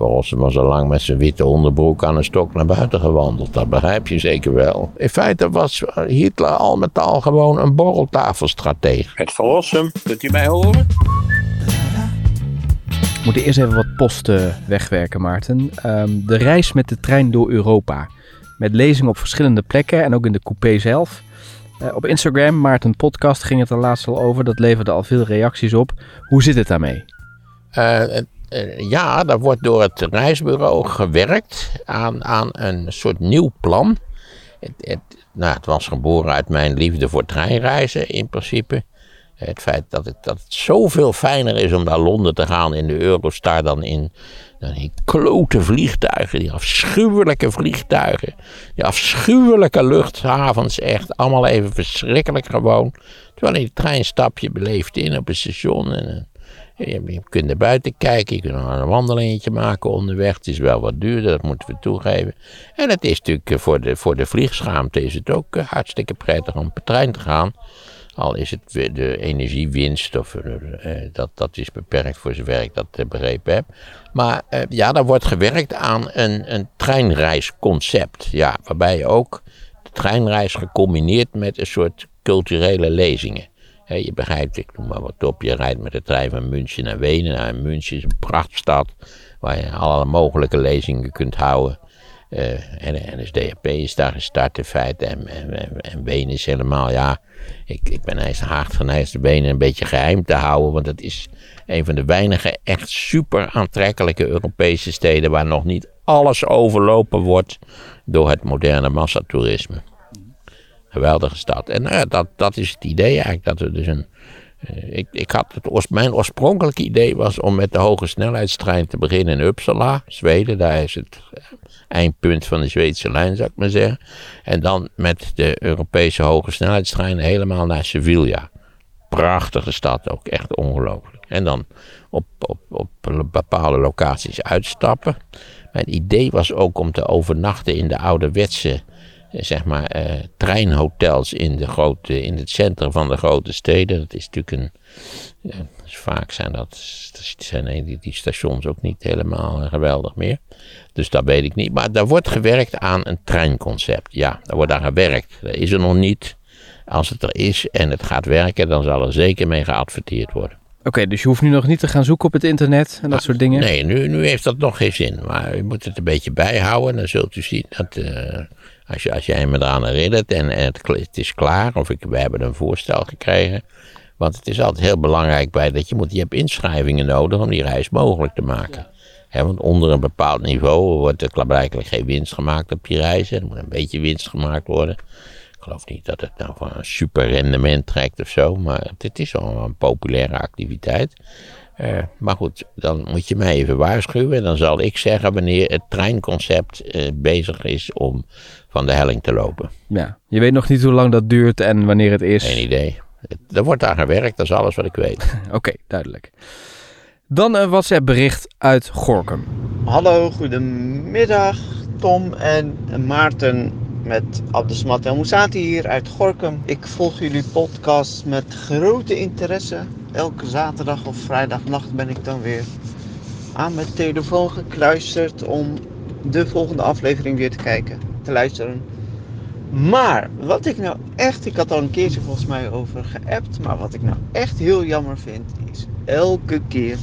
Volgens was al lang met zijn witte onderbroek aan een stok naar buiten gewandeld. Dat begrijp je zeker wel. In feite was Hitler al met al gewoon een borreltafelstratege. Het verlossen, kunt u mij horen? We moeten eerst even wat posten wegwerken, Maarten. Ehm, de reis met de trein door Europa. Met lezingen op verschillende plekken en ook in de coupé zelf. Eh, op Instagram, Maarten Podcast, ging het er laatst al over. Dat leverde al veel reacties op. Hoe zit het daarmee? Uh, ja, daar wordt door het reisbureau gewerkt aan, aan een soort nieuw plan. Het, het, nou, het was geboren uit mijn liefde voor treinreizen in principe. Het feit dat het, dat het zoveel fijner is om naar Londen te gaan in de Eurostar dan in, dan die klote vliegtuigen, die afschuwelijke vliegtuigen, die afschuwelijke luchthavens, echt allemaal even verschrikkelijk gewoon. Terwijl in de trein stap je beleefd in op een station en je kunt naar buiten kijken, je kunt een wandelingetje maken onderweg. Het is wel wat duurder, dat moeten we toegeven. En het is natuurlijk eh, voor de, voor de vliegschaamte is het ook eh, hartstikke prettig om per trein te gaan. Al is het de energiewinst, of, uh, dat, dat is beperkt voor zover ik dat begrepen heb. Maar uh, ja, daar wordt gewerkt aan een, een treinreisconcept. Ja, waarbij je ook de treinreis gecombineerd met een soort culturele lezingen je begrijpt, ik noem maar wat op. Je rijdt met de trein van München naar Wenen. Nou, München is een prachtstad waar je alle mogelijke lezingen kunt houden. Uh, en de NSDAP is daar gestart in feite. En, en, en Wenen is helemaal, ja, ik, ik ben hard geneigd de benen een beetje geheim te houden. Want het is een van de weinige echt super aantrekkelijke Europese steden waar nog niet alles overlopen wordt door het moderne massatoerisme geweldige stad. En nou dat, dat is het idee eigenlijk. Dat we dus een, uh, ik, ik had het, mijn oorspronkelijke idee was om met de hoge snelheidstrein te beginnen in Uppsala, Zweden. Daar is het eh, eindpunt van de Zweedse lijn, zou ik maar zeggen. En dan met de Europese hoge snelheidstrein helemaal naar Sevilla. Prachtige stad ook, echt ongelooflijk. En dan op, op, op bepaalde locaties uitstappen. Mijn idee was ook om te overnachten in de ouderwetse eh, zeg maar, eh, treinhotels in, de grote, in het centrum van de grote steden. Dat is natuurlijk een. Ja, dus vaak zijn dat. Zijn die, die stations ook niet helemaal geweldig meer. Dus dat weet ik niet. Maar daar wordt gewerkt aan een treinconcept. Ja, daar wordt aan gewerkt. Dat is er nog niet. Als het er is en het gaat werken, dan zal er zeker mee geadverteerd worden. Oké, dus je hoeft nu nog niet te gaan zoeken op het internet en dat ah, soort dingen? Nee, nu, nu heeft dat nog geen zin. Maar u moet het een beetje bijhouden. Dan zult u zien dat. Uh, als, je, als jij me eraan herinnert en, en het, het, is klaar, of ik, we hebben een voorstel gekregen. Want het is altijd heel belangrijk bij dat je moet, je hebt inschrijvingen nodig om die reis mogelijk te maken. want onder een bepaald niveau wordt er blijkbaar geen winst gemaakt op die reizen. Er moet een beetje winst gemaakt worden. Ik geloof niet dat het nou van een super rendement trekt of zo, maar het is wel een populaire activiteit. Uh, maar goed, dan moet je mij even waarschuwen. Dan zal ik zeggen wanneer het treinconcept uh, bezig is om van de helling te lopen. Ja, je weet nog niet hoe lang dat duurt en wanneer het is. Geen idee. Er wordt aan gewerkt, dat is alles wat ik weet. Oké, duidelijk. Dan een WhatsApp bericht uit Gorkum. Hallo, goedemiddag Tom en Maarten met Abdesmat El Moussati hier uit Gorkum. Ik volg jullie podcast met grote interesse. Elke zaterdag of vrijdagnacht ben ik dan weer aan mijn telefoon gekluisterd om de volgende aflevering weer te kijken, te luisteren. Maar wat ik nou echt, ik had al een keertje volgens mij over geappt, maar wat ik nou echt heel jammer vind is elke keer,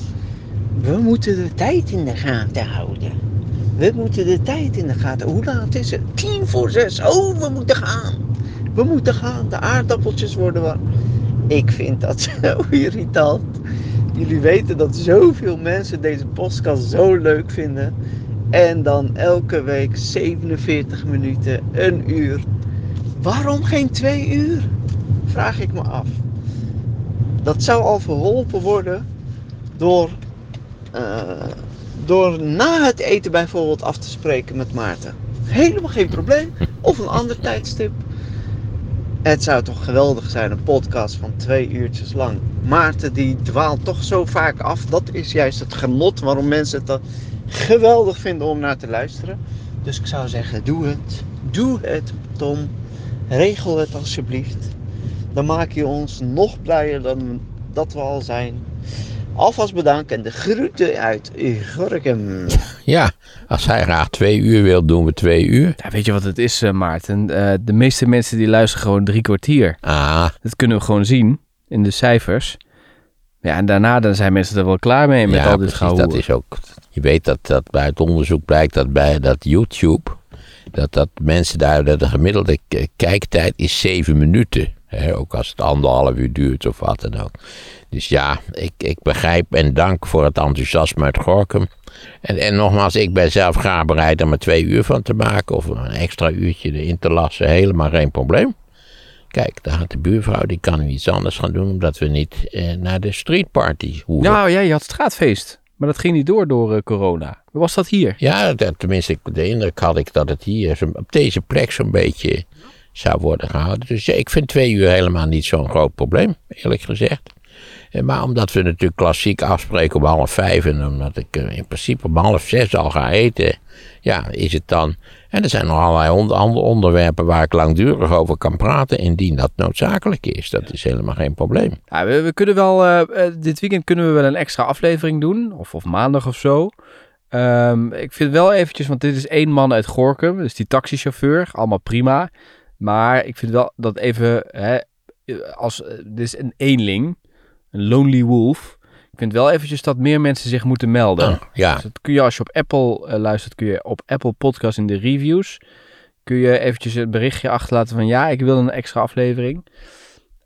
we moeten de tijd in de gaten houden. We moeten de tijd in de gaten. Hoe laat is het? Tien voor zes. Oh, we moeten gaan. We moeten gaan. De aardappeltjes worden warm. Ik vind dat zo irritant. Jullie weten dat zoveel mensen deze podcast zo leuk vinden. En dan elke week 47 minuten, een uur. Waarom geen twee uur? Vraag ik me af. Dat zou al verholpen worden door, uh, door na het eten bijvoorbeeld af te spreken met Maarten. Helemaal geen probleem. Of een ander tijdstip. Het zou toch geweldig zijn, een podcast van twee uurtjes lang. Maarten die dwaalt toch zo vaak af. Dat is juist het genot waarom mensen het geweldig vinden om naar te luisteren. Dus ik zou zeggen, doe het. Doe het, Tom. Regel het alsjeblieft. Dan maak je ons nog blijer dan dat we al zijn. Alvast bedankt en de groeten uit Gorkum. Ja, als hij graag twee uur wil, doen we twee uur. Ja, weet je wat het is, eh, Maarten? Eh, de meeste mensen die luisteren gewoon drie kwartier. Ah, Dat kunnen we gewoon zien in de cijfers. Ja, en daarna dan zijn mensen er wel klaar mee met ja, al dit precies, dat is ook... Je weet dat, dat bij het onderzoek blijkt dat bij dat YouTube... dat, dat mensen daar... dat de gemiddelde kijktijd is zeven minuten. Ook als het anderhalf uur duurt of wat dan ook. Dus ja, ik, ik begrijp en dank voor het enthousiasme uit Gorkum. En, en nogmaals, ik ben zelf graag bereid om er twee uur van te maken... of een extra uurtje erin te lassen. Helemaal geen probleem. Kijk, daar gaat de buurvrouw, die kan nu iets anders gaan doen... omdat we niet eh, naar de streetparty hoeven. Nou ja, je had straatfeest. Maar dat ging niet door door eh, corona. Hoe was dat hier? Ja, dat- tenminste, de indruk had ik dat het hier op deze plek zo'n beetje zou worden gehouden. Dus ik vind twee uur helemaal niet zo'n groot probleem, eerlijk gezegd. Eh, Maar omdat we natuurlijk klassiek afspreken om half vijf en omdat ik eh, in principe om half zes al ga eten, ja, is het dan. En er zijn nog allerlei andere onderwerpen waar ik langdurig over kan praten, indien dat noodzakelijk is. Dat is helemaal geen probleem. Ja, we, kunnen wel, eh, dit weekend kunnen we wel een extra aflevering doen. Of, of maandag of zo. Ehm, ik vind wel eventjes, want dit is één man uit Gorkum. Dus die taxichauffeur. Allemaal prima. Maar ik vind wel dat even, hè, als, eh, dit is een eenling. Een lonely wolf. Ik vind wel eventjes dat meer mensen zich moeten melden. Ah, ja, Dus dat kun je als je op Apple eh, luistert, kun je op Apple Podcast in de reviews, kun je eventjes een berichtje achterlaten van ja, ik wil een extra aflevering.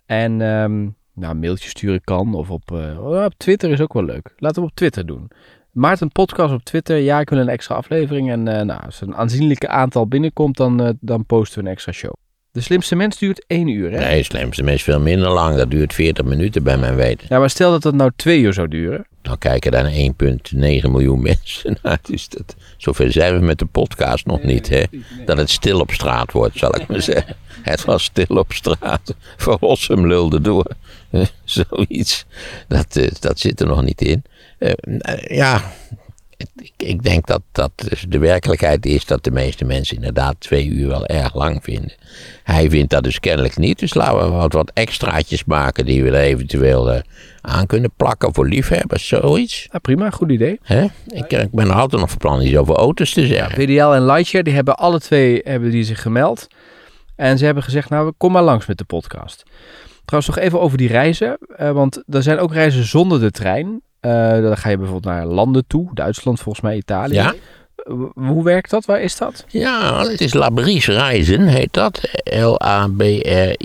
En ehm, nou, mailtje sturen kan of op, eh, oh, op Twitter is ook wel leuk. Laten we op Twitter doen. Maarten Podcast op Twitter, ja, ik wil een extra aflevering. En nou, als er een aanzienlijke aantal binnenkomt, dan, dan posten we een extra show. De slimste mens duurt één uur, hè? nee, slimste mens veel minder lang. Dat duurt 40 minuten bij mijn weten. Ja, maar stel dat dat nou twee uur zou duren. Dan kijken daar 1,9 miljoen mensen naar. Dus dat, zover zijn we met de podcast nog niet. Hè? Dat het stil op straat wordt, zal ik maar zeggen. Het was stil op straat. Verlossum lulde door. Zoiets. Dat, eh, dat zit er nog niet in. Eh, eh, ja, ik, ik denk dat, dat dus de werkelijkheid is dat de meeste mensen inderdaad twee uur wel erg lang vinden. Hij vindt dat dus kennelijk niet. Dus laten we wat, wat extraatjes maken die we er eventueel eh, aan kunnen plakken voor liefhebbers, zoiets. Nou, prima, goed idee. Hè? Ik, ik ben er altijd nog van plan iets over auto's te zeggen. VDL en Lightshare, die hebben alle twee hebben die zich gemeld. En ze hebben gezegd, nou, kom maar langs met de podcast. Trouwens, nog even over die reizen. eh, want er zijn ook reizen zonder de trein. Eh, dan ga je bijvoorbeeld naar landen toe. Duitsland, volgens mij, Italië. Ja? Hoe werkt dat? Waar is dat? Ja, het is Labries Reizen, heet dat. L-A-B-R-Y-S.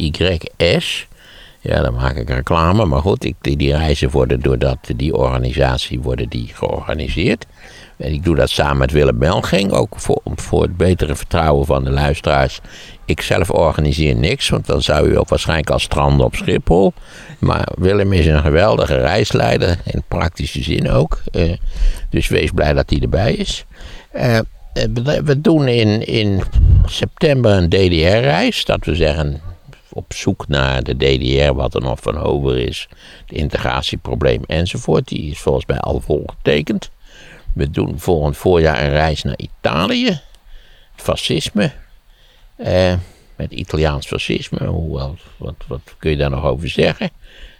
Ja, dan maak ik reclame. Maar goed, ik, die, die reizen worden door dat, die organisatie worden die georganiseerd. En ik doe dat samen met Willem Belging, ook voor, voor het betere vertrouwen van de luisteraars. Ik zelf organiseer niks, want dan zou u ook waarschijnlijk al stranden op Schiphol. Maar Willem is een geweldige reisleider, in praktische zin ook. Eh, dus wees blij dat hij erbij is. Eh, we we doen in, in september een DDR-reis. Dat we zeggen, op zoek naar de DDR, wat er nog van over is. Het integratieprobleem enzovoort. Die is volgens mij al volgetekend. We doen volgend voorjaar een reis naar Italië. Het fascisme. Eh, met Italiaans fascisme. Hoewel, wat, wat kun je daar nog over zeggen?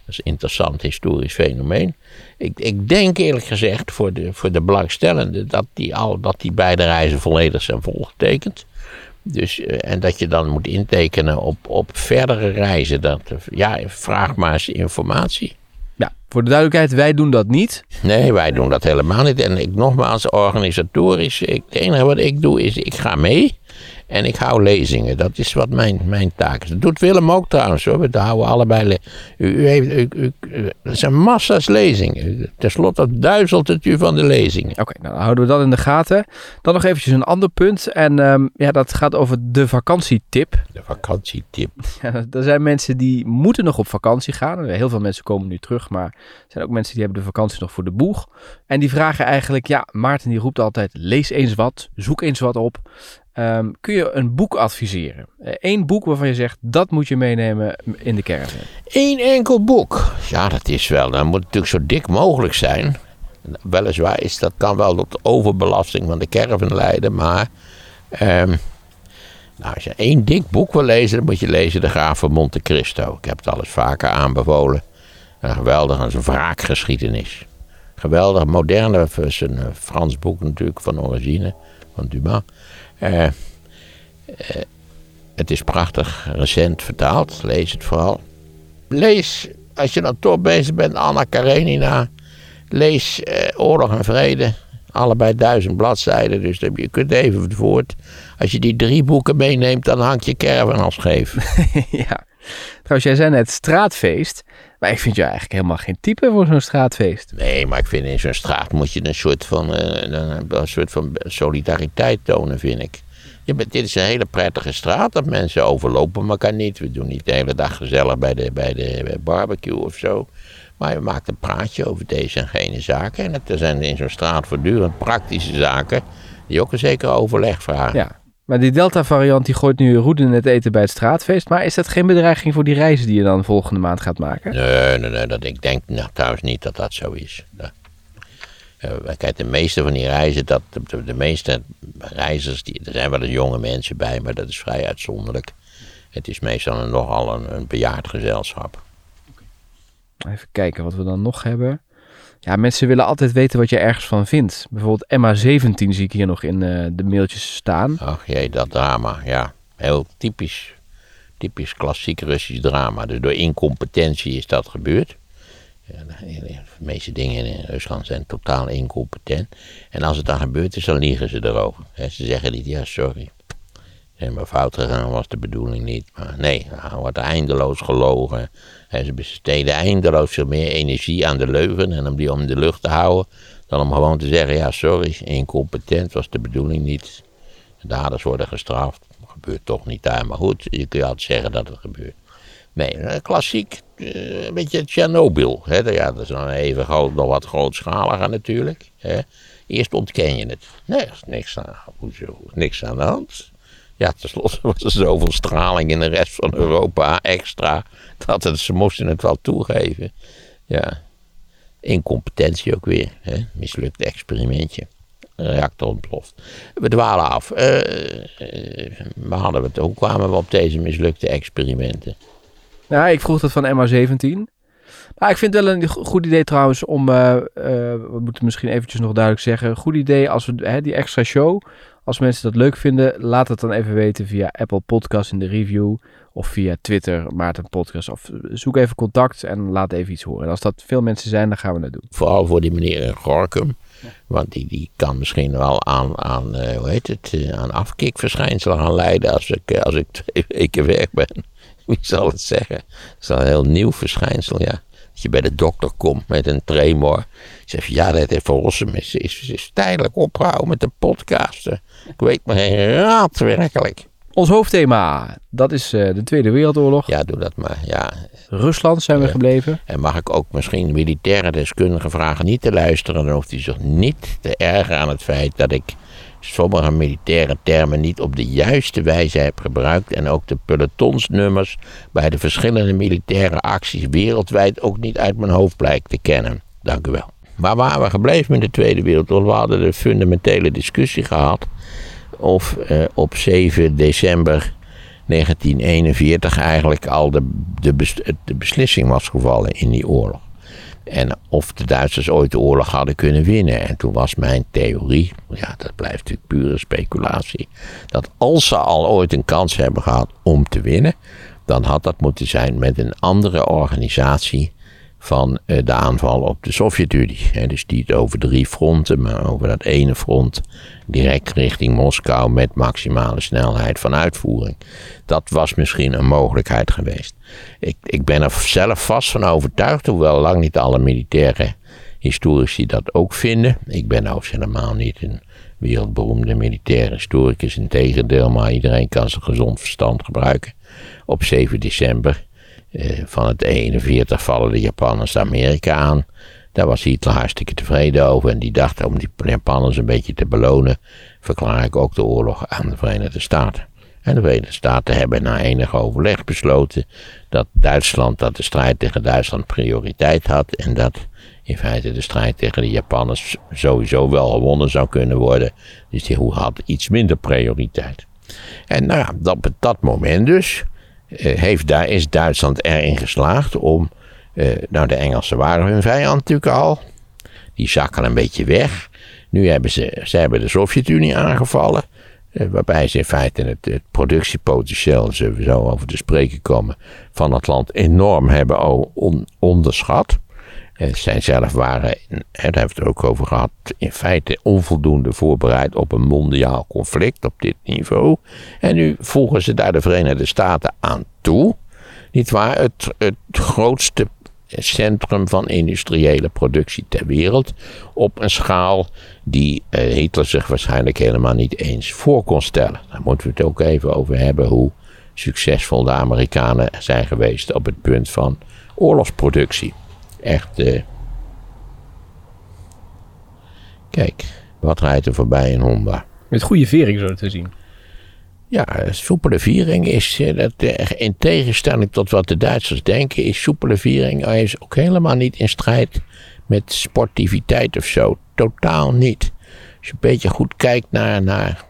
Dat is een interessant historisch fenomeen. Ik, ik denk eerlijk gezegd voor de, voor de belangstellenden dat die, al, dat die beide reizen volledig zijn volgetekend. Dus, eh, en dat je dan moet intekenen op, op verdere reizen. Dat, ja, vraag maar eens informatie. Ja, voor de duidelijkheid, wij doen dat niet. Nee, wij doen dat helemaal niet. En ik nogmaals, organisatorisch, ik, het enige wat ik doe is, ik ga mee. En ik hou lezingen. Dat is wat mijn, mijn taak is. Dat doet Willem ook trouwens hoor. We houden allebei. le- U, u heeft, u, u, u- er zijn massa's lezingen. Ten slotte duizelt het u van de lezingen. Oké, nou dan houden we dat in de gaten. Dan nog eventjes een ander punt. En ehm, ja, dat gaat over de vakantietip. De vakantietip. Ja, er zijn mensen die moeten nog op vakantie gaan. Heel veel mensen komen nu terug, maar er zijn ook mensen die hebben de vakantie nog voor de boeg. En die vragen eigenlijk, ja, Maarten die roept altijd, lees eens wat, zoek eens wat op. Ehm, kun je een boek adviseren? Eén boek waarvan je zegt, dat moet je meenemen in de caravan. Eén enkel boek. Ja, dat is wel. Dan moet het natuurlijk zo dik mogelijk zijn. Weliswaar is dat kan wel tot overbelasting van de caravan leiden, maar. ehm, nou, als je één dik boek wil lezen, dan moet je lezen De Graaf van Monte Cristo. Ik heb het al eens vaker aanbevolen. Een geweldige een wraakgeschiedenis. Geweldig, moderne, een eh, Frans boek natuurlijk van origine, van Dumas. Eh, eh, het is prachtig recent vertaald, lees het vooral. Lees, als je dan toch bezig bent, Anna Karenina. Lees eh, Oorlog en Vrede, allebei duizend bladzijden, dus je kunt even voort. Als je die drie boeken meeneemt, dan hangt je caravan al scheef. ja. Trouwens, jij zei net straatfeest. Maar ik vind jou eigenlijk helemaal geen type voor zo'n straatfeest. Nee, maar ik vind in zo'n straat moet je een soort van, eh, een, een soort van solidariteit tonen, vind ik. Bent, dit is een hele prettige straat, dat mensen overlopen elkaar niet. We doen niet de hele dag gezellig bij de, bij de barbecue of zo. Maar je maakt een praatje over deze en gene zaken. En er zijn in zo'n straat voortdurend praktische zaken die ook een zeker overleg vragen. Ja. Maar die Delta-variant die gooit nu roede in het eten bij het straatfeest. Maar is dat geen bedreiging voor die reizen die je dan volgende maand gaat maken? Nee, nee, nee dat, ik denk nou, trouwens niet dat dat zo is. Ja. Eh, kijk, de meeste van die reizen, dat, de, de meeste reizigers, die, er zijn wel eens jonge mensen bij, maar dat is vrij uitzonderlijk. Het is meestal een, nogal een, een bejaard gezelschap. Even kijken wat we dan nog hebben. Ja, mensen willen altijd weten wat je ergens van vindt. Bijvoorbeeld MA17 zie ik hier nog in eh, de mailtjes staan. Ach jee, dat drama, ja. Heel typisch, typisch klassiek Russisch drama. Dus door incompetentie is dat gebeurd. De, meeste dingen in Rusland zijn totaal incompetent. En als het dan gebeurd is, dan liegen ze erover. Ze zeggen niet, ja, sorry. Zijn maar fout gegaan, was de bedoeling niet. Maar nee, er wordt eindeloos gelogen. En ze besteden eindeloos veel meer energie aan de leugen en om die om de lucht te houden. Dan om gewoon te zeggen, ja, sorry, incompetent was de bedoeling niet. De daders worden gestraft. Gebeurt toch niet daar, maar goed, je kunt altijd zeggen dat het gebeurt. Nee, eh, klassiek, eh, een beetje Tsjernobyl. Ja, dat is dan even groot, nog wat grootschaliger natuurlijk. Eerst ontken je het. Nee, niks aan, niks aan de hand. Ja, tenslotte was er zoveel straling in de rest van Europa extra. Dat het, ze moesten het wel toegeven. Ja, incompetentie ook weer. Hè? Mislukt experimentje. Reactor ontploft. We dwalen af. Eh, we het, hoe kwamen we op deze mislukte experimenten? Ja, ik vroeg dat van MA17. Maar ik vind het wel een go- goed idee trouwens om, eh, we moeten misschien eventjes nog duidelijk zeggen, goed idee als we hè, die extra show, als mensen dat leuk vinden, laat het dan even weten via Apple Podcast in de review of via Twitter Maarten Podcast of zoek even contact en laat even iets horen. En als dat veel mensen zijn, dan gaan we dat doen. Vooral voor die meneer in Gorkum. Want die, die kan misschien wel aan, aan eh, hoe heet het, eh, aan afkikverschijnselen gaan leiden als ik, eh, als ik twee weken weg ben. Wie zal het zeggen? Dat is wel een heel nieuw verschijnsel, ja. Dat je bij de dokter komt met een tremor. Zeg je, ja, dat heeft volgens hem is, is, is tijdelijk opgehouden met de podcasten. Ik weet maar geen raad werkelijk. Ons hoofdthema, dat is eh, de Tweede Wereldoorlog. Ja, doe dat maar. Ja. Rusland zijn we Ja. gebleven. En mag ik ook misschien militaire deskundigen vragen niet te luisteren, dan hoeft hij zich niet te ergeren aan het feit dat ik sommige militaire termen niet op de juiste wijze heb gebruikt en ook de pelotonsnummers bij de verschillende militaire acties wereldwijd ook niet uit mijn hoofd blijkt te kennen. Dank u wel. Maar waar we gebleven met de Tweede Wereldoorlog? We hadden de fundamentele discussie gehad of eh, op 7 december 1941 eigenlijk al de, de beslissing was gevallen in die oorlog. En of de Duitsers ooit de oorlog hadden kunnen winnen. En toen was mijn theorie, ja, dat blijft natuurlijk pure speculatie, dat als ze al ooit een kans hebben gehad om te winnen, dan had dat moeten zijn met een andere organisatie van eh, de aanval op de Sovjet-Unie. Dus niet over drie fronten, maar over dat ene front direct richting Moskou met maximale snelheid van uitvoering. Dat was misschien een mogelijkheid geweest. Ik, ik ben er zelf vast van overtuigd, hoewel lang niet alle militaire historici dat ook vinden. Ik ben overigens helemaal niet een wereldberoemde militaire historicus, integendeel, maar iedereen kan zijn gezond verstand gebruiken. Op 7 december van het 41 vallen de Japanners Amerika aan. Daar was Hitler hartstikke tevreden over. En die dacht om die Japanners een beetje te belonen, verklaar ik ook de oorlog aan de Verenigde Staten. En de Verenigde Staten hebben na enig overleg besloten dat Duitsland, dat de strijd tegen Duitsland prioriteit had. En dat in feite de strijd tegen de Japanners sowieso wel gewonnen zou kunnen worden. Dus die had iets minder prioriteit. En nou ja, dat, op dat moment dus eh, heeft, daar is Duitsland erin geslaagd om. eh, nou, de Engelsen waren hun vijand natuurlijk al. die zakken een beetje weg. Nu hebben ze, ze hebben de Sovjet-Unie aangevallen. Eh, waarbij ze in feite het, het productiepotentieel, zullen we zo over te spreken komen, van het land enorm hebben on, onderschat. En zij zelf waren, daar hebben we het ook over gehad, in feite onvoldoende voorbereid op een mondiaal conflict op dit niveau. En nu voegen ze daar de Verenigde Staten aan toe. Niet waar? Het, grootste centrum van industriële productie ter wereld. Op een schaal die uh, Hitler zich waarschijnlijk helemaal niet eens voor kon stellen. Daar moeten we het ook even over hebben hoe succesvol de Amerikanen zijn geweest op het punt van oorlogsproductie. Echt. Uh... Kijk, wat rijdt er voorbij in Honda? Met goede vering zo te zien. Ja, soepele viering is, eh, dat, eh, in tegenstelling tot wat de Duitsers denken, is soepele viering is ook helemaal niet in strijd met sportiviteit of zo. Totaal niet. Als je een beetje goed kijkt naar, naar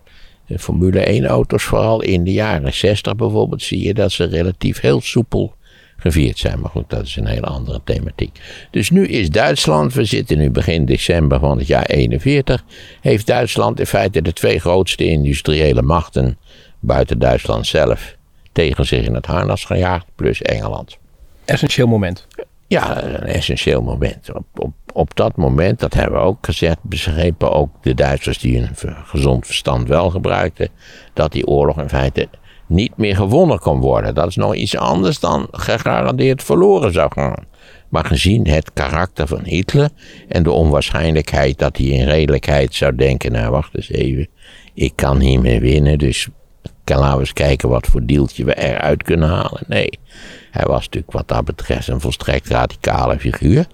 de Formule 1 auto's, vooral in de jaren 60 bijvoorbeeld, zie je dat ze relatief heel soepel gevierd zijn. Maar goed, dat is een hele andere thematiek. Dus nu is Duitsland, we zitten nu begin december van het jaar 41, heeft Duitsland in feite de twee grootste industriële machten buiten Duitsland zelf tegen zich in het harnas gejaagd, plus Engeland. Essentieel moment. Ja, een essentieel moment. Op, op, op dat moment, dat hebben we ook gezegd, begrepen ook de Duitsers die een gezond verstand wel gebruikten, dat die oorlog in feite niet meer gewonnen kon worden. Dat is nog iets anders dan gegarandeerd verloren zou gaan. Maar gezien het karakter van Hitler en de onwaarschijnlijkheid dat hij in redelijkheid zou denken: nou wacht eens even, ik kan hiermee winnen, dus laten we eens kijken wat voor deeltje we eruit kunnen halen. Nee, hij was natuurlijk wat dat betreft een volstrekt radicale figuur.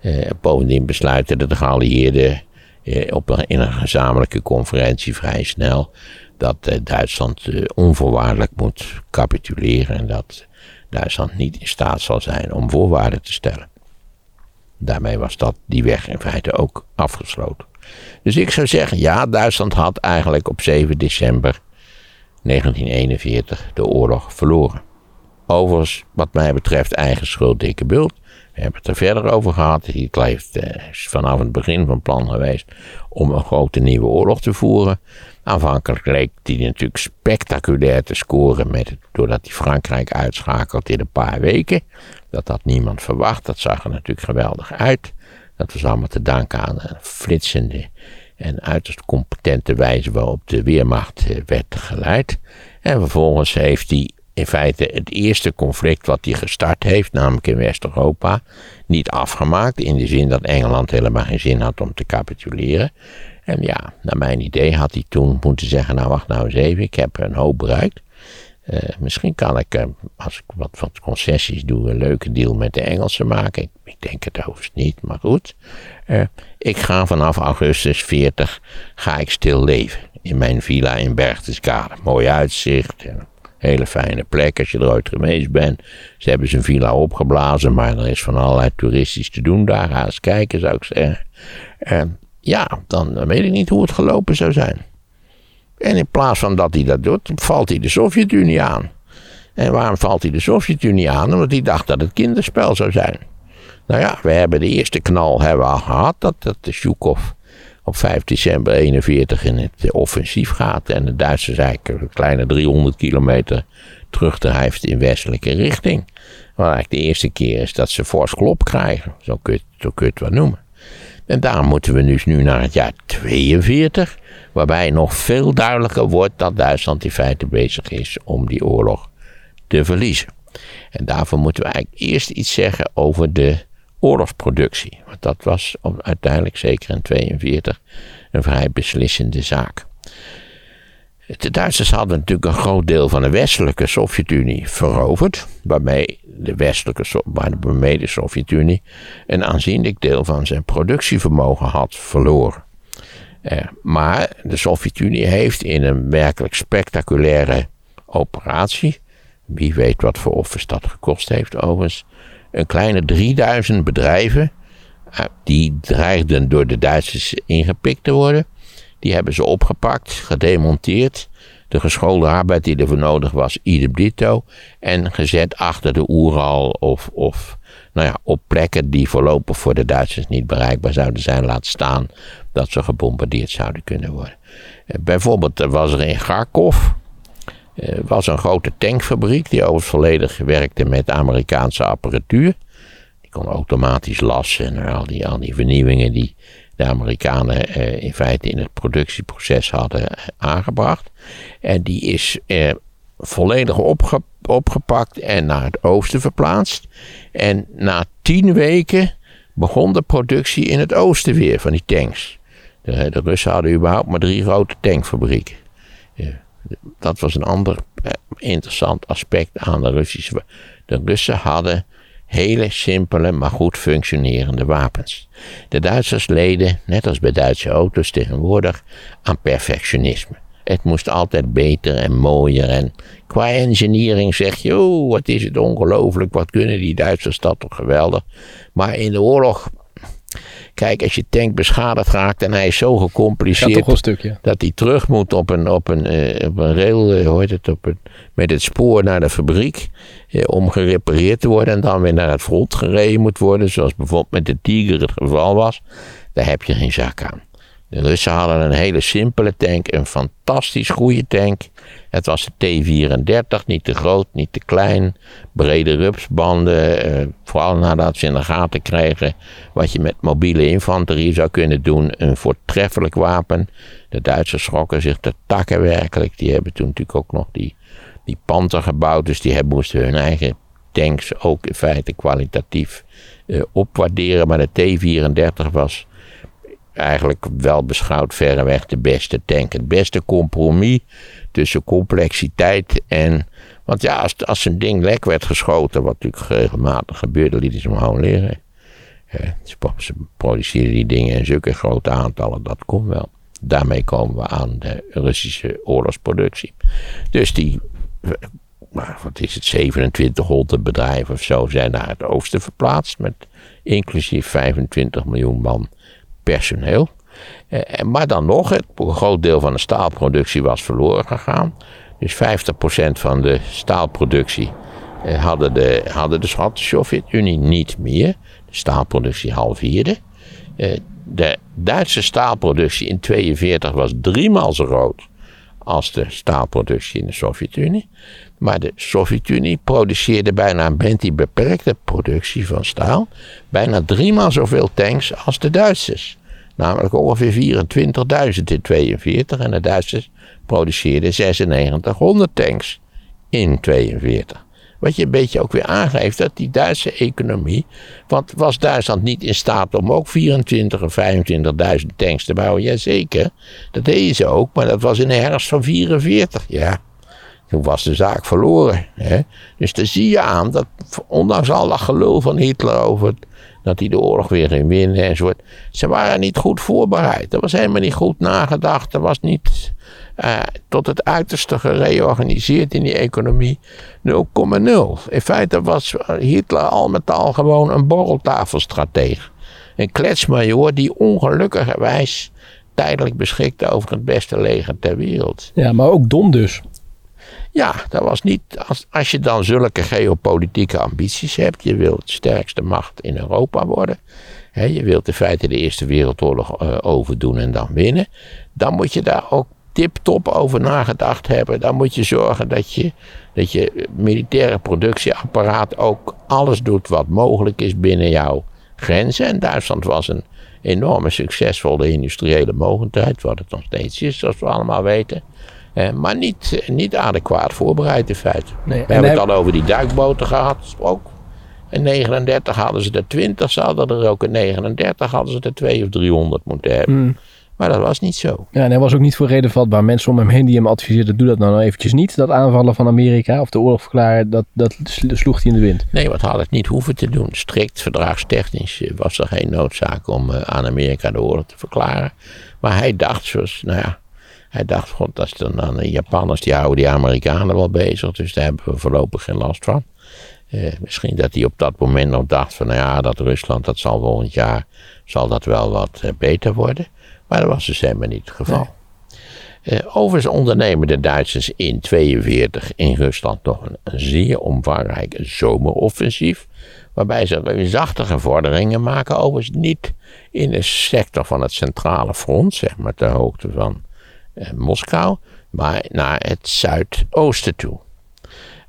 Eh, bovendien besluiten de geallieerden eh, op een, in een gezamenlijke conferentie vrij snel dat eh, Duitsland eh, onvoorwaardelijk moet capituleren en dat Duitsland niet in staat zal zijn om voorwaarden te stellen. Daarmee was dat die weg in feite ook afgesloten. Dus ik zou zeggen, ja, Duitsland had eigenlijk op 7 december 1941 de oorlog verloren. Overigens, wat mij betreft, eigen schuld, dikke bult. We hebben het er verder over gehad. Hitler eh, vanaf het begin van plan geweest om een grote nieuwe oorlog te voeren. Aanvankelijk leek hij natuurlijk spectaculair te scoren met doordat hij Frankrijk uitschakelt in een paar weken. Dat had niemand verwacht. Dat zag er natuurlijk geweldig uit. Dat was allemaal te danken aan een flitsende en uiterst competente wijze waarop de Weermacht eh, werd geleid. En vervolgens heeft hij in feite het eerste conflict wat hij gestart heeft, namelijk in West-Europa, niet afgemaakt. In de zin dat Engeland helemaal geen zin had om te capituleren. En ja, naar mijn idee had hij toen moeten zeggen: Nou, wacht nou eens even, ik heb een hoop bereikt. Uh, misschien kan ik, uh, als ik wat, concessies doe, een leuke deal met de Engelsen maken. Ik, denk het overigens niet, maar goed. Uh, ik ga vanaf augustus 40 ga ik stil leven. In mijn villa in Berchtesgaden. Mooi uitzicht. Hele fijne plek als je er ooit geweest bent. Ze hebben zijn villa opgeblazen, maar er is van allerlei toeristisch te doen daar. Ga eens kijken, zou ik zeggen. Ja, dan weet ik niet hoe het gelopen zou zijn. En in plaats van dat hij dat doet, valt hij de Sovjet-Unie aan. En waarom valt hij de Sovjet-Unie aan? Omdat hij dacht dat het kinderspel zou zijn. Nou ja, we hebben de eerste knal hebben al gehad. Dat, dat de Zhukov op 5 december 41 in het offensief gaat. En de Duitsers eigenlijk een kleine 300 kilometer terugdrijft in westelijke richting. Wat eigenlijk de eerste keer is dat ze fors klop krijgen. Zo kun je, zo kun je het wel noemen. En daarom moeten we dus nu naar het jaar 42, waarbij nog veel duidelijker wordt dat Duitsland in feite bezig is om die oorlog te verliezen. En daarvoor moeten we eigenlijk eerst iets zeggen over de oorlogsproductie. Want dat was uiteindelijk zeker in 42 een vrij beslissende zaak. De Duitsers hadden natuurlijk een groot deel van de westelijke Sovjet-Unie veroverd, waarmee de westelijke, de Sovjet-Unie een aanzienlijk deel van zijn productievermogen had verloren. Eh, maar de Sovjet-Unie heeft in een werkelijk spectaculaire operatie, wie weet wat voor offers dat gekost heeft overigens, een kleine 3000 bedrijven, eh, die dreigden door de Duitsers ingepikt te worden, die hebben ze opgepakt, gedemonteerd, de geschoolde arbeid die ervoor nodig was, idem dito. En gezet achter de Oeral of, of nou ja, op plekken die voorlopig voor de Duitsers niet bereikbaar zouden zijn, laat staan dat ze gebombardeerd zouden kunnen worden. Eh, bijvoorbeeld was er in Kharkov uh, was een grote tankfabriek die overigens volledig werkte met Amerikaanse apparatuur. Die kon automatisch lassen en al die, al die vernieuwingen die de Amerikanen uh, in feite in het productieproces hadden aangebracht. En die is volledig opge opgepakt en naar het oosten verplaatst. En na tien weken begon de productie in het oosten weer van die tanks. De, de Russen hadden überhaupt maar drie grote tankfabrieken. Dat was een ander eh, interessant aspect aan de Russische. De Russen hadden hele simpele, maar goed functionerende wapens. De Duitsers leden, net als bij Duitse auto's tegenwoordig, aan perfectionisme. Het moest altijd beter en mooier. En qua engineering zeg je, wat is het ongelooflijk, wat kunnen die Duitsers dat toch geweldig. Maar in de oorlog Kijk, als je tank beschadigd raakt en hij is zo gecompliceerd dat hij terug moet op een, op een, uh, op een rail, uh, hoort het, op een, met het spoor naar de fabriek uh, om gerepareerd te worden en dan weer naar het front gereden moet worden, zoals bijvoorbeeld met de Tiger het geval was, daar heb je geen zak aan. De Russen hadden een hele simpele tank, een fantastisch goede tank. Het was de T-34, niet te groot, niet te klein. Brede rupsbanden, eh, vooral nadat ze in de gaten kregen wat je met mobiele infanterie zou kunnen doen. Een voortreffelijk wapen. De Duitsers schrokken zich te takken werkelijk. Die hebben toen natuurlijk ook nog die, die Panther gebouwd, dus die hebben, moesten hun eigen tanks ook in feite kwalitatief uh, opwaarderen. Maar de T-34 was eigenlijk wel beschouwd verreweg de beste tank. Het beste compromis tussen complexiteit en. Want ja, als, als een ding lek werd geschoten, wat natuurlijk regelmatig gebeurde, lieten ze hem gewoon liggen. ze produceerden die dingen in zulke grote aantallen, dat kon wel. Daarmee komen we aan de Russische oorlogsproductie. Dus die, wat is het, 2700 bedrijven of zo zijn naar het oosten verplaatst, met inclusief 25 miljoen man personeel. Eh, maar dan nog, een groot deel van de staalproductie was verloren gegaan. Dus 50% van de staalproductie eh, hadden de, hadden de Sovjet-Unie niet meer. De staalproductie halveerde. Eh, de Duitse staalproductie in 1942 was driemaal zo groot als de staalproductie in de Sovjet-Unie. Maar de Sovjet-Unie produceerde bijna met die beperkte productie van staal bijna driemaal zoveel tanks als de Duitsers. Namelijk ongeveer 24.000 in 42 en de Duitsers produceerden 9600 tanks in 42. Wat je een beetje ook weer aangeeft dat die Duitse economie. Want was Duitsland niet in staat om ook 24 of 25.000 tanks te bouwen? Jazeker, dat deden ze ook, maar dat was in de herfst van 44. Ja, toen was de zaak verloren. Hè? Dus dan zie je aan dat, ondanks al dat gelul van Hitler over dat hij de oorlog weer ging winnen enzovoort. Ze waren niet goed voorbereid. Er was helemaal niet goed nagedacht. Er was niet uh, tot het uiterste gereorganiseerd in die economie. 0,0. In feite was Hitler al met al gewoon een borreltafelstratege. Een kletsmajor die ongelukkigerwijs tijdelijk beschikte over het beste leger ter wereld. Ja, maar ook dom dus. Ja, dat was niet. Als, als je dan zulke geopolitieke ambities hebt, je wilt de sterkste macht in Europa worden. Hè, je wilt in feite de Eerste Wereldoorlog uh, overdoen en dan winnen. Dan moet je daar ook tip-top over nagedacht hebben. Dan moet je zorgen dat je, dat je militaire productieapparaat ook alles doet wat mogelijk is binnen jouw grenzen. En Duitsland was een enorme succesvolle industriële mogendheid, wat het nog steeds is, zoals we allemaal weten. Eh, maar niet, niet adequaat voorbereid in feite. Nee, we hebben het al over die duikboten gehad. Ook. In 39 hadden ze er 20, ze hadden er ook in 39 hadden ze er 2 of 300 moeten hebben. Hmm. Maar dat was niet zo. Ja, en hij was ook niet voor reden vatbaar. Mensen om hem heen die hem adviseerden, doe dat nou, nou eventjes niet. Dat aanvallen van Amerika of de oorlog verklaren, dat, dat sloeg hij in de wind. Nee, wat had het niet hoeven te doen. Strikt verdragstechnisch was er geen noodzaak om uh, aan Amerika de oorlog te verklaren. Maar hij dacht, zoals, nou ja, hij dacht, god, dat is dan, dan de Japanners, die houden die Amerikanen wel bezig. Dus daar hebben we voorlopig geen last van. Eh, misschien dat hij op dat moment nog dacht van, nou ja, dat Rusland, dat zal volgend jaar, zal dat wel wat eh, beter worden. Maar dat was dus helemaal niet het geval. Eh, overigens ondernemen de Duitsers in 1942 in Rusland nog een, een zeer omvangrijk zomeroffensief. Waarbij ze reusachtige vorderingen maken, overigens niet in de sector van het centrale front, zeg maar ter hoogte van Moskou, maar naar het zuidoosten toe.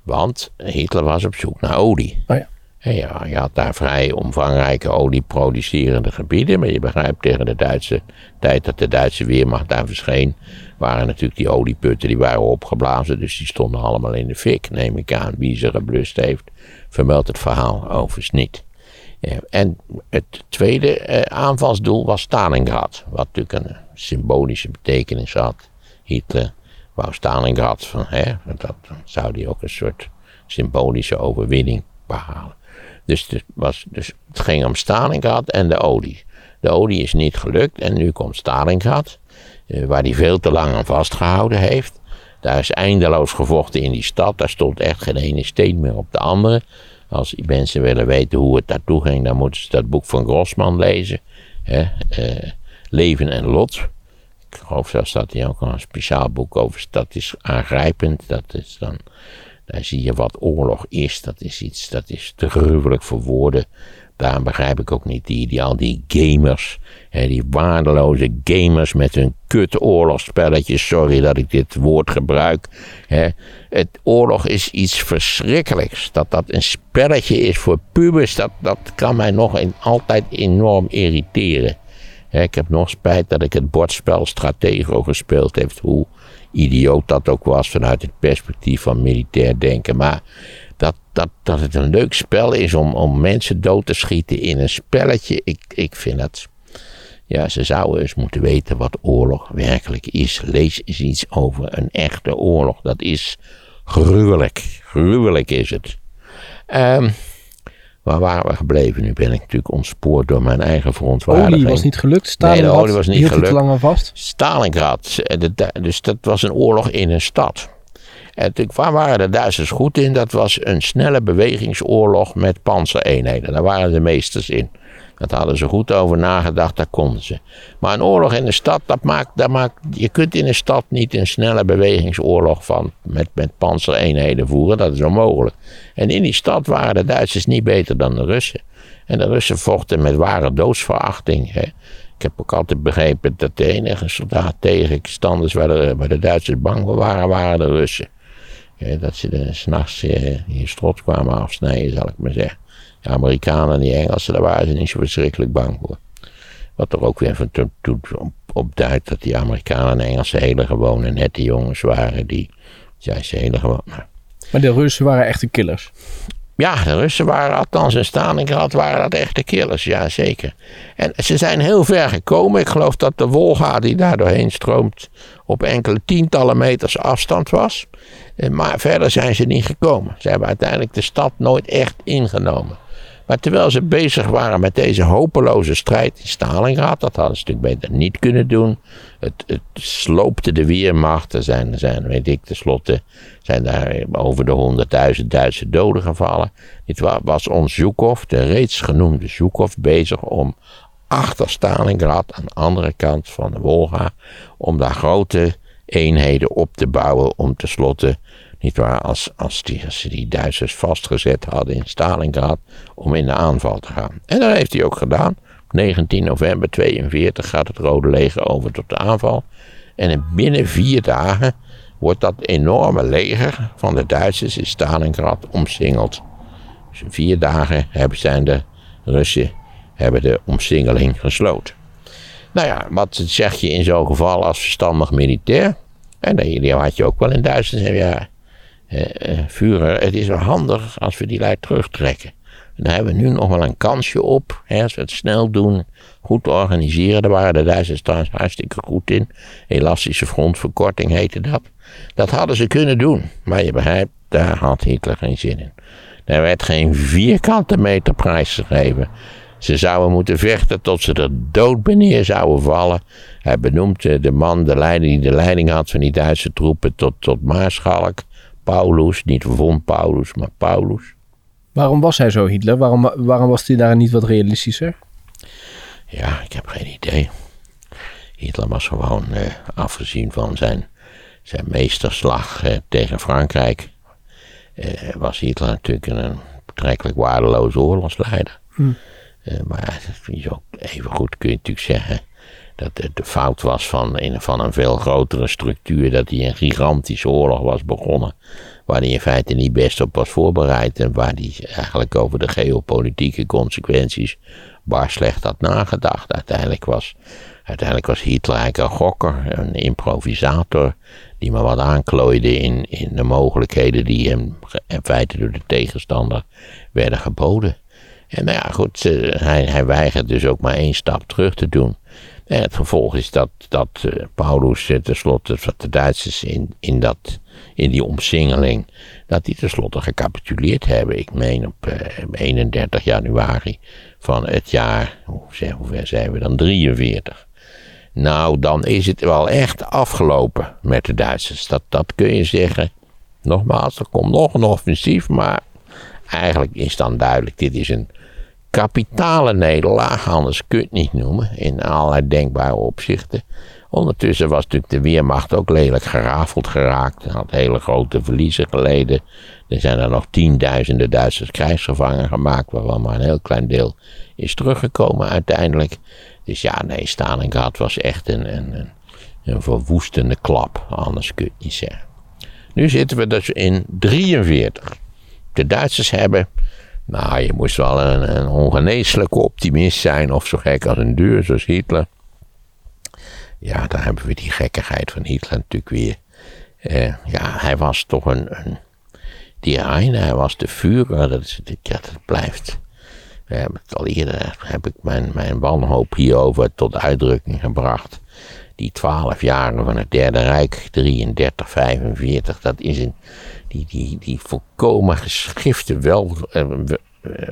Want Hitler was op zoek naar olie. Oh ja. Ja, je had daar vrij omvangrijke olieproducerende gebieden. Maar je begrijpt tegen de Duitse tijd dat de Duitse Weermacht daar verscheen. waren natuurlijk die olieputten die waren opgeblazen. Dus die stonden allemaal in de fik, neem ik aan. Wie ze geblust heeft, vermeldt het verhaal overigens niet. En het tweede eh, aanvalsdoel was Stalingrad. Wat natuurlijk een symbolische betekenis had. Hitler wou Stalingrad van, hè, dat zou hij ook een soort symbolische overwinning behalen. Dus het, was, dus het ging om Stalingrad en de olie. De olie is niet gelukt en nu komt Stalingrad, eh, waar hij veel te lang aan vastgehouden heeft. Daar is eindeloos gevochten in die stad. Daar stond echt geen ene steen meer op de andere. Als mensen willen weten hoe het daartoe ging, dan moeten ze dat boek van Grossman lezen. Hè? eh, Leven en Lot. Ik geloof zelfs dat hij ook een speciaal boek over. Dat is aangrijpend. Dat is dan, daar zie je wat oorlog is. Dat is iets, dat is te gruwelijk voor woorden. Daarom begrijp ik ook niet die, die al die gamers, hè, die waardeloze gamers met hun kut oorlogsspelletjes. Sorry dat ik dit woord gebruik. Hè. Het oorlog is iets verschrikkelijks. Dat dat een spelletje is voor pubers, dat, dat kan mij nog een- altijd enorm irriteren. Ik heb nog spijt dat ik het bordspel Stratego gespeeld heb. Hoe idioot dat ook was vanuit het perspectief van militair denken. Maar dat, dat, dat het een leuk spel is om, om mensen dood te schieten in een spelletje. Ik, ik vind dat. Ja, ze zouden eens moeten weten wat oorlog werkelijk is. Lees eens iets over een echte oorlog. Dat is gruwelijk. Gruwelijk is het. Ehm, waar waren we gebleven? Nu ben ik natuurlijk ontspoord door mijn eigen verontwaardiging. Olie was niet gelukt. Stalingrad olie was niet gelukt. lang vast. Stalingrad. eh, Dus dat was een oorlog in een stad. En waar waren de Duitsers goed in? Dat was een snelle bewegingsoorlog met panzereenheden. Daar waren de meesters in. Dat hadden ze goed over nagedacht, dat konden ze. Maar een oorlog in een stad, dat maakt, dat maakt, je kunt in een stad niet een snelle bewegingsoorlog van, met, met panzereenheden voeren. Dat is onmogelijk. En in die stad waren de Duitsers niet beter dan de Russen. En de Russen vochten met ware doodsverachting. Hè. Ik heb ook altijd begrepen dat de enige soldaat tegenstanders waar de, waar de Duitsers bang voor waren, waren de Russen. Dat ze s'nachts eh, je strot kwamen afsnijden, zal ik maar zeggen. De Amerikanen en die Engelsen, daar waren ze niet zo verschrikkelijk bang voor. Wat er ook weer van op, duidt dat die Amerikanen en Engelsen hele gewone nette jongens waren. Die, ze hele gewoon. nou, Maar de Russen waren echte killers. ja, de Russen waren, althans in Stalingrad, waren dat echte killers, ja zeker. En ze zijn heel ver gekomen. Ik geloof dat de Wolga die daar doorheen stroomt op enkele tientallen meters afstand was. Eh, Maar verder zijn ze niet gekomen. Ze hebben uiteindelijk de stad nooit echt ingenomen. Maar terwijl ze bezig waren met deze hopeloze strijd in Stalingrad, dat hadden ze natuurlijk beter niet kunnen doen. Het, het sloopte de Weermacht. Er zijn, zijn, weet ik, tenslotte zijn daar over de 100.000 Duitse doden gevallen. Dit wa- was ons Zhukov, de reeds genoemde Zhukov, bezig om achter Stalingrad, aan de andere kant van de Wolga, om daar grote eenheden op te bouwen om tenslotte, niet waar, als, als, die, als ze die Duitsers vastgezet hadden in Stalingrad, om in de aanval te gaan. En dat heeft hij ook gedaan. Op 19 november 42 gaat het Rode Leger over tot de aanval. En in binnen vier dagen wordt dat enorme leger van de Duitsers in Stalingrad omsingeld. Dus in vier dagen hebben, zijn de Russen hebben de omsingeling gesloten. Nou ja, wat zeg je in zo'n geval als verstandig militair? En die had je ook wel in Duitsland. Zeg je, ja, eh, eh, Führer, het is wel handig als we die lijn terugtrekken. En daar hebben we nu nog wel een kansje op. Hè, als we het snel doen, goed organiseren. Daar waren de Duitsers trouwens hartstikke goed in. Elastische frontverkorting heette dat. Dat hadden ze kunnen doen. Maar je begrijpt, daar had Hitler geen zin in. Er werd geen vierkante meter prijs gegeven. Ze zouden moeten vechten tot ze er dood neer zouden vallen. Hij benoemt eh, de man, de leider die de leiding had van die Duitse troepen, tot, tot maarschalk. Paulus, niet von Paulus, maar Paulus. Waarom was hij zo Hitler? Waarom, waarom was hij daar niet wat realistischer? Ja, ik heb geen idee. Hitler was gewoon eh, afgezien van zijn, zijn meesterslag eh, tegen Frankrijk. eh, was Hitler natuurlijk een betrekkelijk waardeloze oorlogsleider. Eh, maar het is ook even goed kun je natuurlijk zeggen dat het de fout was van, in, van een veel grotere structuur. Dat hij een gigantische oorlog was begonnen. Waar hij in feite niet best op was voorbereid. En waar hij eigenlijk over de geopolitieke consequenties bar slecht had nagedacht. Uiteindelijk was, uiteindelijk was Hitler eigenlijk een gokker, een improvisator. Die maar wat aanklooide in, in de mogelijkheden die hem in feite door de tegenstander werden geboden. En nou ja, goed, hij, hij weigert dus ook maar één stap terug te doen. En het gevolg is dat, dat eh, Paulus eh, tenslotte, wat de Duitsers in, in, dat, in die omsingeling, dat die tenslotte gecapituleerd hebben. Ik meen op eh, 31 januari van het jaar, hoe, hoe ver zijn we dan, 43. Nou, dan is het wel echt afgelopen met de Duitsers. Dat, dat kun je zeggen. Nogmaals, er komt nog een offensief, maar eigenlijk is dan duidelijk, dit is een kapitale nederlaag, anders kun je het niet noemen, in allerlei denkbare opzichten. Ondertussen was natuurlijk de Weermacht ook lelijk gerafeld geraakt, had hele grote verliezen geleden. Er zijn er nog tienduizenden Duitsers krijgsgevangen gemaakt, waarvan maar een heel klein deel is teruggekomen uiteindelijk. Dus ja, nee, Stalingrad was echt een, een, een, verwoestende klap, anders kun je het niet zeggen. Nu zitten we dus in 43. De Duitsers hebben nou, je moest wel een, een ongeneeslijke optimist zijn, of zo gek als een deur, zoals Hitler. Ja, daar hebben we die gekkigheid van Hitler natuurlijk weer. Eh, ja, hij was toch een, een die Heine, hij was de ja, dat blijft. We hebben het al eerder, heb ik mijn, mijn wanhoop hierover tot uitdrukking gebracht. Die twaalf jaren van het Derde Rijk, 33, 45, dat is een, die, die, die volkomen geschifte wel, eh, eh,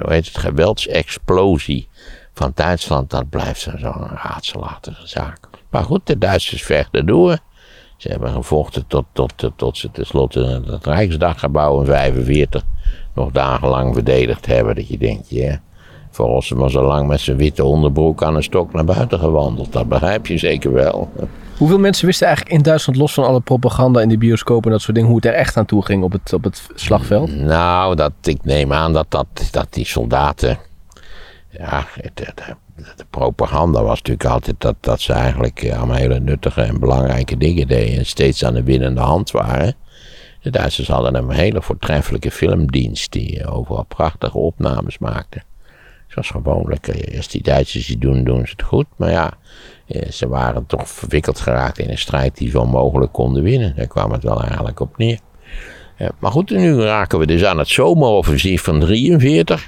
hoe heet het, geweldsexplosie van Duitsland, dat blijft zo- zo'n raadselachtige zaak. Maar goed, de Duitsers vechten door. Ze hebben gevochten tot, tot, tot, tot ze tenslotte het Rijksdaggebouw in 45 nog dagenlang verdedigd hebben. Dat je denkt, ja, volgens hem was al lang met zijn witte onderbroek aan een stok naar buiten gewandeld. Dat begrijp je zeker wel. Hoeveel mensen wisten eigenlijk in Duitsland, los van alle propaganda in de bioscoop en dat soort dingen, hoe het er echt aan toe ging op het, op het slagveld? Nou, dat, ik neem aan dat, dat, dat die soldaten. Ja, de, de, de propaganda was natuurlijk altijd dat, dat ze eigenlijk ja, allemaal hele nuttige en belangrijke dingen deden. En steeds aan de winnende hand waren. De Duitsers hadden een hele voortreffelijke filmdienst die overal prachtige opnames maakte. Zoals gewoonlijk, eh, als die Duitsers iets doen, doen ze het goed. Maar ja, eh, ze waren toch verwikkeld geraakt in een strijd die ze onmogelijk konden winnen. Daar kwam het wel eigenlijk op neer. Ja, maar goed, nu raken we dus aan het zomeroffensief van 43.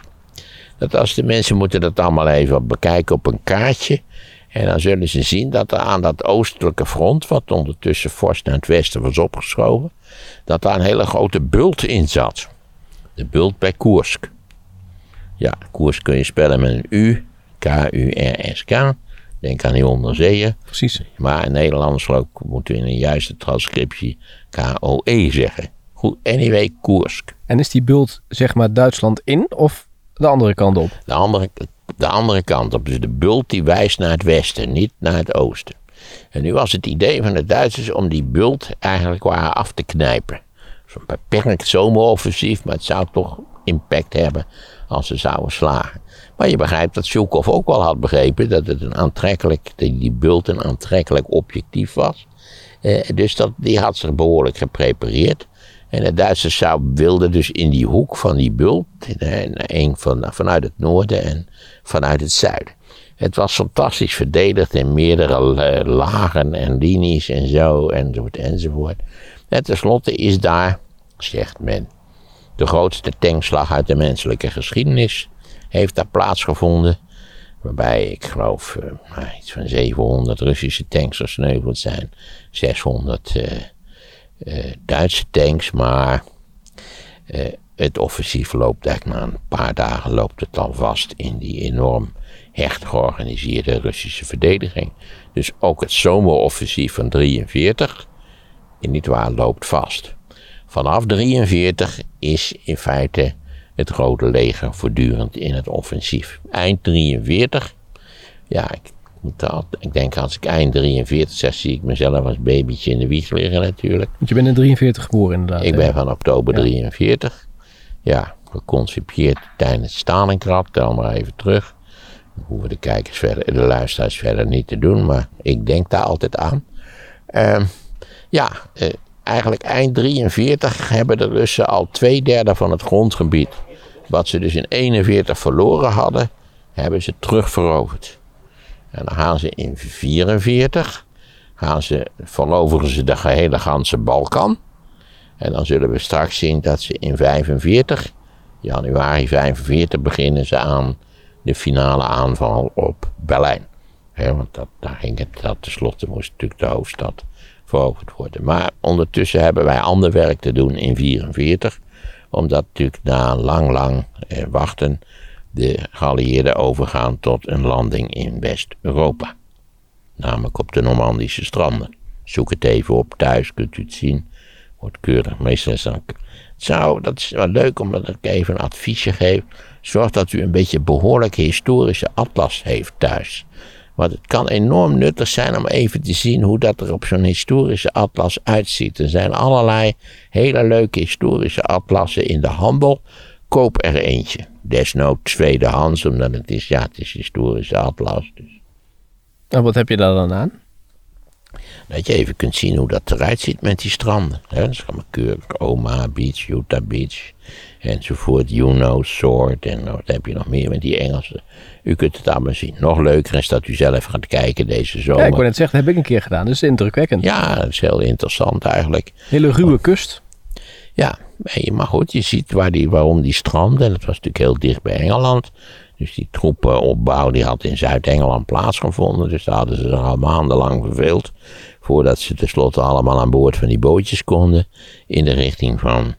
Dat als de mensen moeten dat allemaal even bekijken op een kaartje. En dan zullen ze zien dat er aan dat oostelijke front, wat ondertussen fors naar het westen was opgeschoven, dat daar een hele grote bult in zat. De bult bij Koersk. Ja, Koersk kun je spellen met een U, K-U-R-S-K. Denk aan die onderzeeën. Precies. Maar in Nederlands ook moeten we in een juiste transcriptie K-O-E zeggen. Goed, anyway, Koersk. En is die bult zeg maar Duitsland in of de andere kant op? De andere, de andere kant op. Dus de bult die wijst naar het westen, niet naar het oosten. En nu was het idee van de Duitsers om die bult eigenlijk waar af te knijpen. Zo'n beperkt zomeroffensief, maar het zou toch impact hebben als ze zouden slagen. Maar je begrijpt dat Zhukov ook wel had begrepen dat het een aantrekkelijk, die bult een aantrekkelijk objectief was. Eh, dus dat, die had zich behoorlijk geprepareerd. En de Duitsers wilden dus in die hoek van die bult, een van, vanuit het noorden en vanuit het zuiden. Het was fantastisch verdedigd in meerdere eh, lagen en linies en zo, enzovoort, enzovoort. En tenslotte is daar, zegt men, de grootste tankslag uit de menselijke geschiedenis heeft daar plaatsgevonden. Waarbij ik geloof eh, nou, iets van 700 Russische tanks gesneuveld zijn. 600 eh, eh, Duitse tanks, maar het offensief loopt eigenlijk na een paar dagen loopt het al vast in die enorm hecht georganiseerde Russische verdediging. Dus ook het zomeroffensief van 43, in niet waar, loopt vast. Vanaf 43 is in feite het Rode Leger voortdurend in het offensief. Eind 43, ja, ik moet dat, ik denk als ik eind 43 zeg, zie ik mezelf als babytje in de wieg liggen natuurlijk. Want je bent in 43 geboren inderdaad. Ik hè? ben van oktober Ja. 43. Ja, geconcipieerd tijdens Stalingrad. Tel maar even terug. Dat hoeven de kijkers verder, de luisteraars verder niet te doen, maar ik denk daar altijd aan. Ehm, ja, eh, eigenlijk eind 43 hebben de Russen al twee derde van het grondgebied, wat ze dus in 41 verloren hadden, hebben ze terugveroverd. En dan gaan ze in 44, gaan ze, veroveren ze de gehele ganse Balkan. En dan zullen we straks zien dat ze in 45, januari 45, beginnen ze aan de finale aanval op Berlijn. Want dat, daar ging het, dat tenslotte moest natuurlijk de hoofdstad veroverd worden. Maar ondertussen hebben wij ander werk te doen in 44. Omdat natuurlijk na lang, lang eh, wachten de geallieerden overgaan tot een landing in West-Europa. Namelijk op de Normandische stranden. Zoek het even op thuis, kunt u het zien. Wordt keurig. Meestal is zou, dat is wel leuk omdat ik even een adviesje geef. Zorg dat u een beetje behoorlijke historische atlas heeft thuis. Want het kan enorm nuttig zijn om even te zien hoe dat er op zo'n historische atlas uitziet. Er zijn allerlei hele leuke historische atlassen in de handel. Koop er eentje. Desnoods tweedehands, omdat het is, ja, het is historische atlas. Dus. En wat heb je daar dan aan? Dat je even kunt zien hoe dat eruit ziet met die stranden. Hè? Dat is allemaal keurig. Omaha Beach, Utah Beach, enzovoort. Juno, Sword en nou, wat heb je nog meer met die Engelsen. U kunt het allemaal zien. Nog leuker is dat u zelf gaat kijken deze Ja, zomer. ik wou net zeggen, dat heb ik een keer gedaan. Dat is indrukwekkend. Ja, dat is heel interessant eigenlijk. Hele ruwe kust. Ja, nee, maar goed, je ziet waar die, waarom die stranden, en dat was natuurlijk heel dicht bij Engeland. Dus die troepenopbouw die had in Zuid-Engeland plaatsgevonden. Dus daar hadden ze zich al maandenlang verveeld. Voordat ze tenslotte allemaal aan boord van die bootjes konden. In de richting van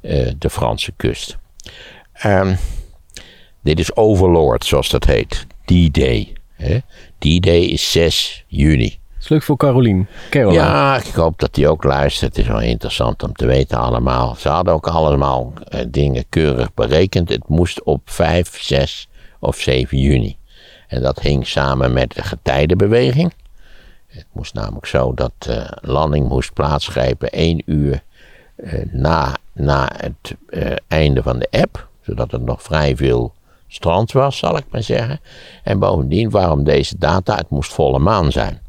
eh, de Franse kust. Ehm, dit is Overlord, zoals dat heet. D-Day. D-Day is 6 juni. Dat is leuk voor Carolien. Caroline. Ja, ik hoop dat hij ook luistert. Het is wel interessant om te weten allemaal. Ze hadden ook allemaal eh, dingen keurig berekend. Het moest op 5, 6 of 7 juni. En dat hing samen met de getijdenbeweging. Het moest namelijk zo dat de landing moest plaatsgrijpen één uur eh, na, na het eh, einde van de app. Zodat er nog vrij veel strand was, zal ik maar zeggen. En bovendien, waarom deze data? Het moest volle maan zijn.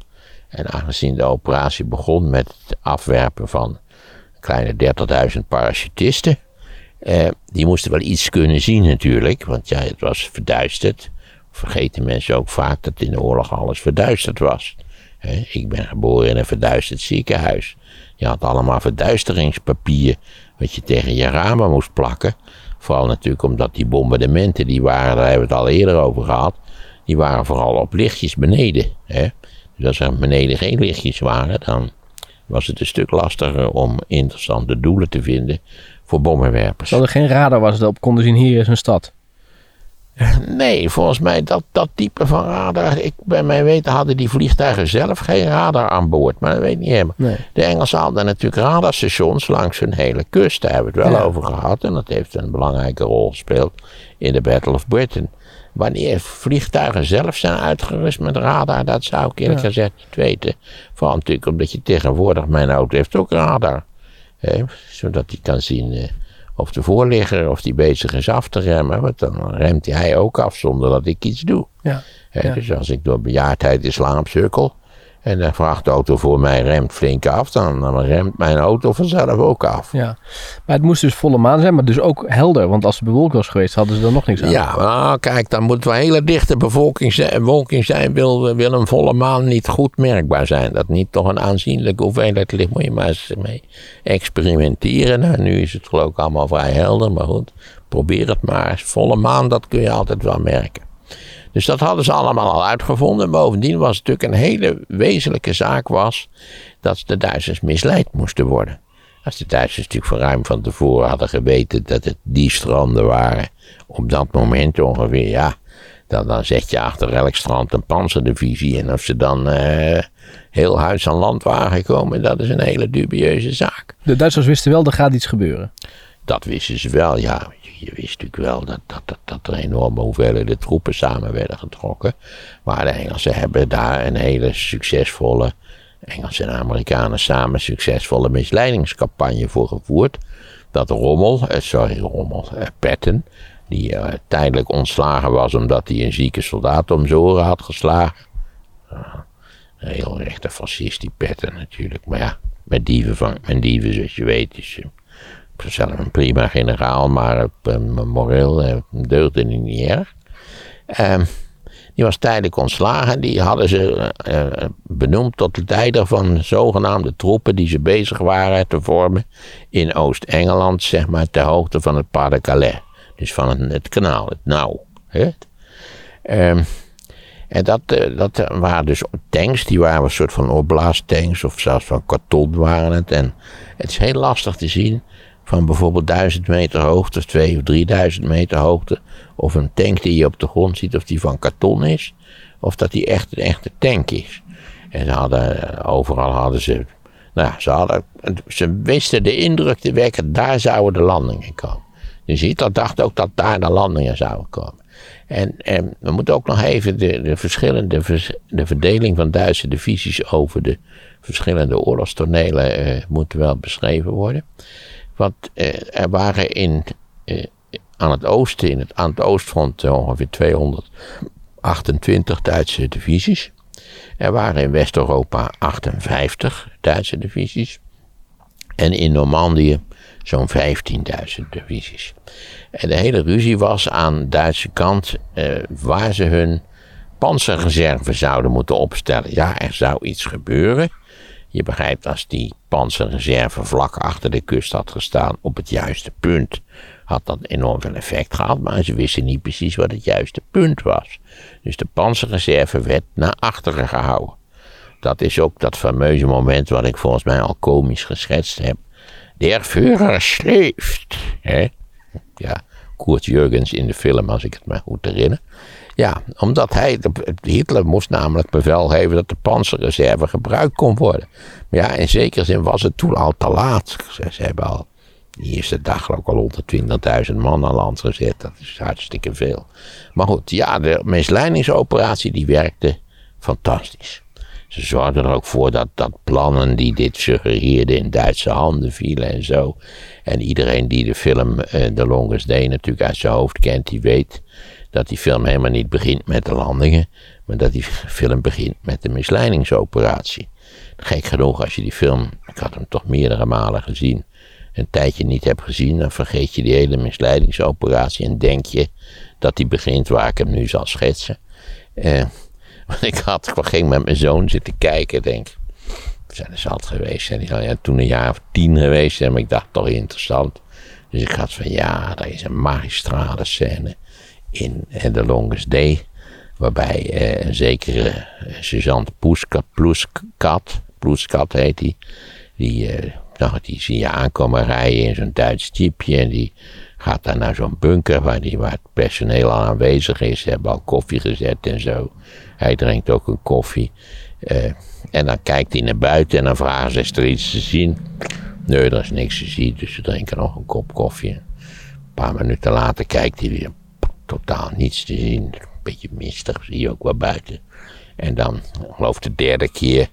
En aangezien de operatie begon met het afwerpen van kleine 30.000 parachutisten. Eh, die moesten wel iets kunnen zien natuurlijk, want ja, het was verduisterd. Vergeten mensen ook vaak dat in de oorlog alles verduisterd was. Ik ben geboren in een verduisterd ziekenhuis. Je had allemaal verduisteringspapier wat je tegen je ramen moest plakken. Vooral natuurlijk omdat die bombardementen, die waren, daar hebben we het al eerder over gehad, die waren vooral op lichtjes beneden. Dus als er beneden geen lichtjes waren, dan was het een stuk lastiger om interessante doelen te vinden voor bommenwerpers. Dat er geen radar was dat op konden zien, hier is een stad. Nee, volgens mij dat, dat type van radar. Ik, bij mijn weten hadden die vliegtuigen zelf geen radar aan boord. Maar dat weet ik niet helemaal. Nee. De Engelsen hadden natuurlijk radarstations langs hun hele kust. Daar hebben we het wel Ja. over gehad. En dat heeft een belangrijke rol gespeeld in de Battle of Britain. Wanneer vliegtuigen zelf zijn uitgerust met radar, dat zou ik eerlijk Ja. gezegd niet weten. Vooral natuurlijk omdat je tegenwoordig, mijn auto heeft ook radar. Hè, zodat hij kan zien eh, of de voorligger of die bezig is af te remmen. Want dan remt hij ook af zonder dat ik iets doe. Ja. Dus als ik door bejaardheid in slaap sukkel en de vrachtauto voor mij remt flink af, dan, dan remt mijn auto vanzelf ook af. ja. Maar het moest dus volle maan zijn, maar dus ook helder. Want als het bewolkt was geweest, hadden ze er nog niks aan. Ja, maar kijk, dan moet wel een hele dichte bevolking zijn, wil, wil een volle maan niet goed merkbaar zijn. Dat niet toch een aanzienlijke hoeveelheid licht, moet je maar eens mee experimenteren. Nou, nu is het geloof ik allemaal vrij helder, maar goed, probeer het maar. Volle maan, dat kun je altijd wel merken. Dus dat hadden ze allemaal al uitgevonden. Bovendien was het natuurlijk een hele wezenlijke zaak was dat de Duitsers misleid moesten worden. Als de Duitsers natuurlijk voor ruim van tevoren hadden geweten dat het die stranden waren, op dat moment ongeveer, ja, dan, dan zet je achter elk strand een panzerdivisie. En of ze dan eh, heel huis aan land waren gekomen, dat is een hele dubieuze zaak. De Duitsers wisten wel, er gaat iets gebeuren. Dat wisten ze wel, ja. Je wist natuurlijk wel dat, dat, dat, dat er enorme hoeveelheden troepen samen werden getrokken. Maar de Engelsen hebben daar een hele succesvolle, Engelsen en Amerikanen samen succesvolle misleidingscampagne voor gevoerd. Dat Rommel, eh, sorry Rommel, eh, Patton, die eh, tijdelijk ontslagen was omdat hij een zieke soldaat om zijn oren had geslagen. Uh, een heel rechte fascist, die Patton natuurlijk. Maar ja, met dieven vangt men dieven, zoals je weet. Dus, uh, zelf een prima generaal, maar uh, moreel uh, deugde hij niet erg. Ehm, die was tijdelijk ontslagen. Die hadden ze uh, benoemd tot de leider van zogenaamde troepen die ze bezig waren te vormen in Oost-Engeland, zeg maar ter hoogte van het Pas de Calais. Dus van het, kanaal, het nauw. Um, en dat, dat waren dus tanks, die waren een soort van oblast-tanks of zelfs van karton waren het. En het is heel lastig te zien van bijvoorbeeld 1000 meter hoogte of 2 of 3000 meter hoogte. Of een tank die je op de grond ziet, of die van karton is. Of dat die echt een echte tank is. En ze hadden, overal hadden ze, nou ze hadden, ze wisten de indruk te wekken, daar zouden de landingen komen. Dus Hitler dacht ook dat daar de landingen zouden komen. En, en we moeten ook nog even de, de verschillende, de verdeling van Duitse divisies over de verschillende oorlogstonelen uh, moeten wel beschreven worden. Want uh, er waren in, uh, aan het oosten, in het, aan het oostfront, ongeveer 228 Duitse divisies. Er waren in West-Europa 58 Duitse divisies. En in Normandië zo'n 15.000 divisies. En de hele ruzie was aan de Duitse kant waar ze hun panzerreserve zouden moeten opstellen. Ja, er zou iets gebeuren. Je begrijpt, als die panzerreserve vlak achter de kust had gestaan op het juiste punt, had dat enorm veel effect gehad, maar ze wisten niet precies wat het juiste punt was. Dus de panzerreserve werd naar achteren gehouden. Dat is ook dat fameuze moment wat ik volgens mij al komisch geschetst heb. Der Führer. Hè? Ja, Kurt Jurgens in de film, als ik het me goed herinner. Ja, omdat hij, Hitler moest namelijk bevel geven dat de panzerreserve gebruikt kon worden. Maar ja, in zekere zin was het toen al te laat. Ze, hebben al de eerste dag ook al 120.000 man aan land gezet. Dat is hartstikke veel. Maar goed, ja, de misleidingsoperatie die werkte fantastisch. Ze zorgden er ook voor dat, dat plannen die dit suggereerden in Duitse handen vielen en zo. En iedereen die de film uh, The Longest Day natuurlijk uit zijn hoofd kent, die weet dat die film helemaal niet begint met de landingen, maar dat die film begint met de misleidingsoperatie. Gek genoeg, als je die film, ik had hem toch meerdere malen gezien, een tijdje niet hebt gezien, dan vergeet je die hele misleidingsoperatie en denk je dat die begint waar ik hem nu zal schetsen. Uh, ik had, ik ging met mijn zoon zitten kijken, denk we zijn er zat geweest. En die zal ja, toen een jaar of tien geweest maar ik dacht toch interessant. Dus ik had van ja, daar is een magistrale scène in The Longest Day. Waarbij eh, een zekere eh, sergeant Poeskat, Ploeskat, Ploeskat heet die. Die, eh, nou, die zie je aankomen rijden in zo'n Duits jeepje. En die gaat daar naar zo'n bunker waar, die, waar het personeel al aanwezig is. Ze hebben al koffie gezet en zo. Hij drinkt ook een koffie. Uh, en dan kijkt hij naar buiten en dan vragen ze: Is er iets te zien? Nee, er is niks te zien, dus ze drinken nog een kop koffie. Een paar minuten later kijkt hij weer: Totaal niets te zien. Een beetje mistig, zie je ook wel buiten. En dan, geloof de derde keer,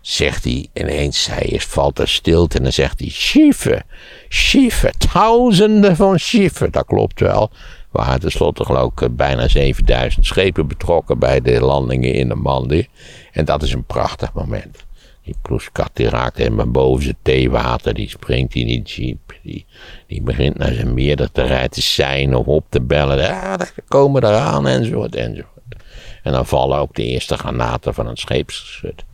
zegt hij ineens, hij is, valt er stilte en dan zegt hij, schieven, schieven, duizenden van schieven. Dat klopt wel. We waren tenslotte geloof ik bijna 7000 schepen betrokken bij de landingen in de Mandi. En dat is een prachtig moment. Die ploeskat die raakt helemaal boven zijn theewater. Die springt in die jeep. Die, die begint naar zijn meerder te rijden te zijn of op te bellen. Ja, daar komen eraan enzovoort enzovoort. En dan vallen ook de eerste granaten van het scheepsgeschut.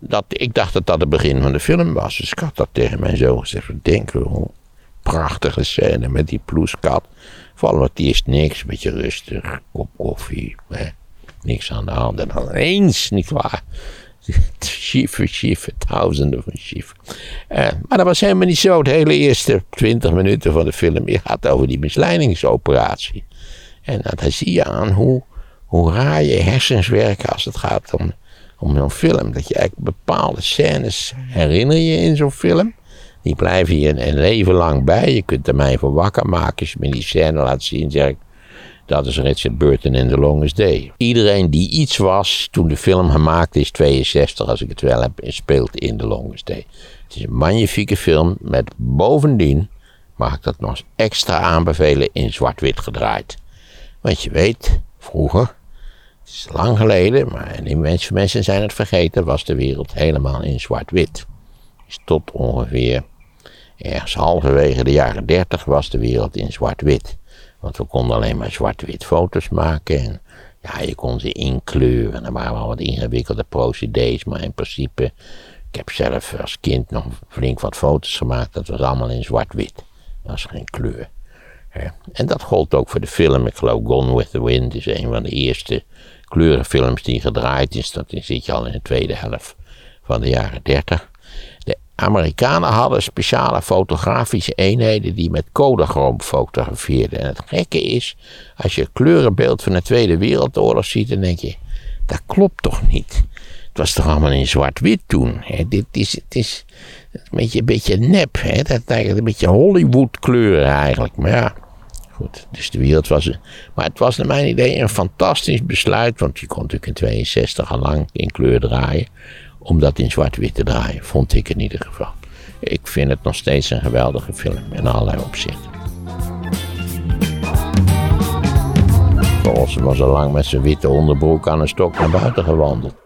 Dat, ik dacht dat dat het begin van de film was. Dus ik had dat tegen mijn zoon gezegd. Denk hoe prachtige scène met die ploeskat. Vallen het eerst niks, een beetje rustig, kop koffie. Hè niks aan de hand. En dan ineens, niet waar. Schiefer, schiefer, duizenden van schiefer. Uh, maar dat was helemaal niet zo. De hele eerste twintig minuten van de film gaat over die misleidingsoperatie. En daar zie je aan hoe, hoe raar je hersens werken als het gaat om, om zo'n film. Dat je eigenlijk bepaalde scènes herinner je in zo'n film. Die blijven je een, een leven lang bij. Je kunt er mij voor wakker maken. Als je me die scène laat zien, zeg ik, dat is Richard Burton in The Longest Day. Iedereen die iets was toen de film gemaakt is, 62 als ik het wel heb, speelt in The Longest Day. Het is een magnifieke film met bovendien, mag ik dat nog eens extra aanbevelen, in zwart-wit gedraaid. Want je weet, vroeger, is lang geleden, maar die mensen, mensen zijn het vergeten, was de wereld helemaal in zwart-wit. Dus tot ongeveer ergens halverwege de jaren 30 was de wereld in zwart-wit. Want we konden alleen maar zwart-wit foto's maken. En ja, je kon ze inkleuren. En er waren wel wat ingewikkelde procedés. Maar in principe, ik heb zelf als kind nog flink wat foto's gemaakt. Dat was allemaal in zwart-wit. Dat was geen kleur. En dat gold ook voor de film. Ik geloof Gone with the Wind is een van de eerste kleurenfilms die gedraaid is. Dat zit je al in de tweede helft van de jaren 30. Amerikanen hadden speciale fotografische eenheden die met Kodachroom fotografeerden. En het gekke is, als je het kleurenbeeld van de Tweede Wereldoorlog ziet, dan denk je, dat klopt toch niet? Het was toch allemaal in zwart-wit toen? Hè? Dit is, het is een beetje, een beetje nep, hè? Dat eigenlijk een beetje Hollywood kleuren eigenlijk. Maar ja, goed, dus de wereld was... Maar het was naar mijn idee een fantastisch besluit, want je kon natuurlijk in 62 al lang in kleur draaien om dat in zwart-wit te draaien, vond ik in ieder geval. Ik vind het nog steeds een geweldige film in allerlei opzichten. Volgens was al lang met zijn witte onderbroek aan een stok naar buiten gewandeld.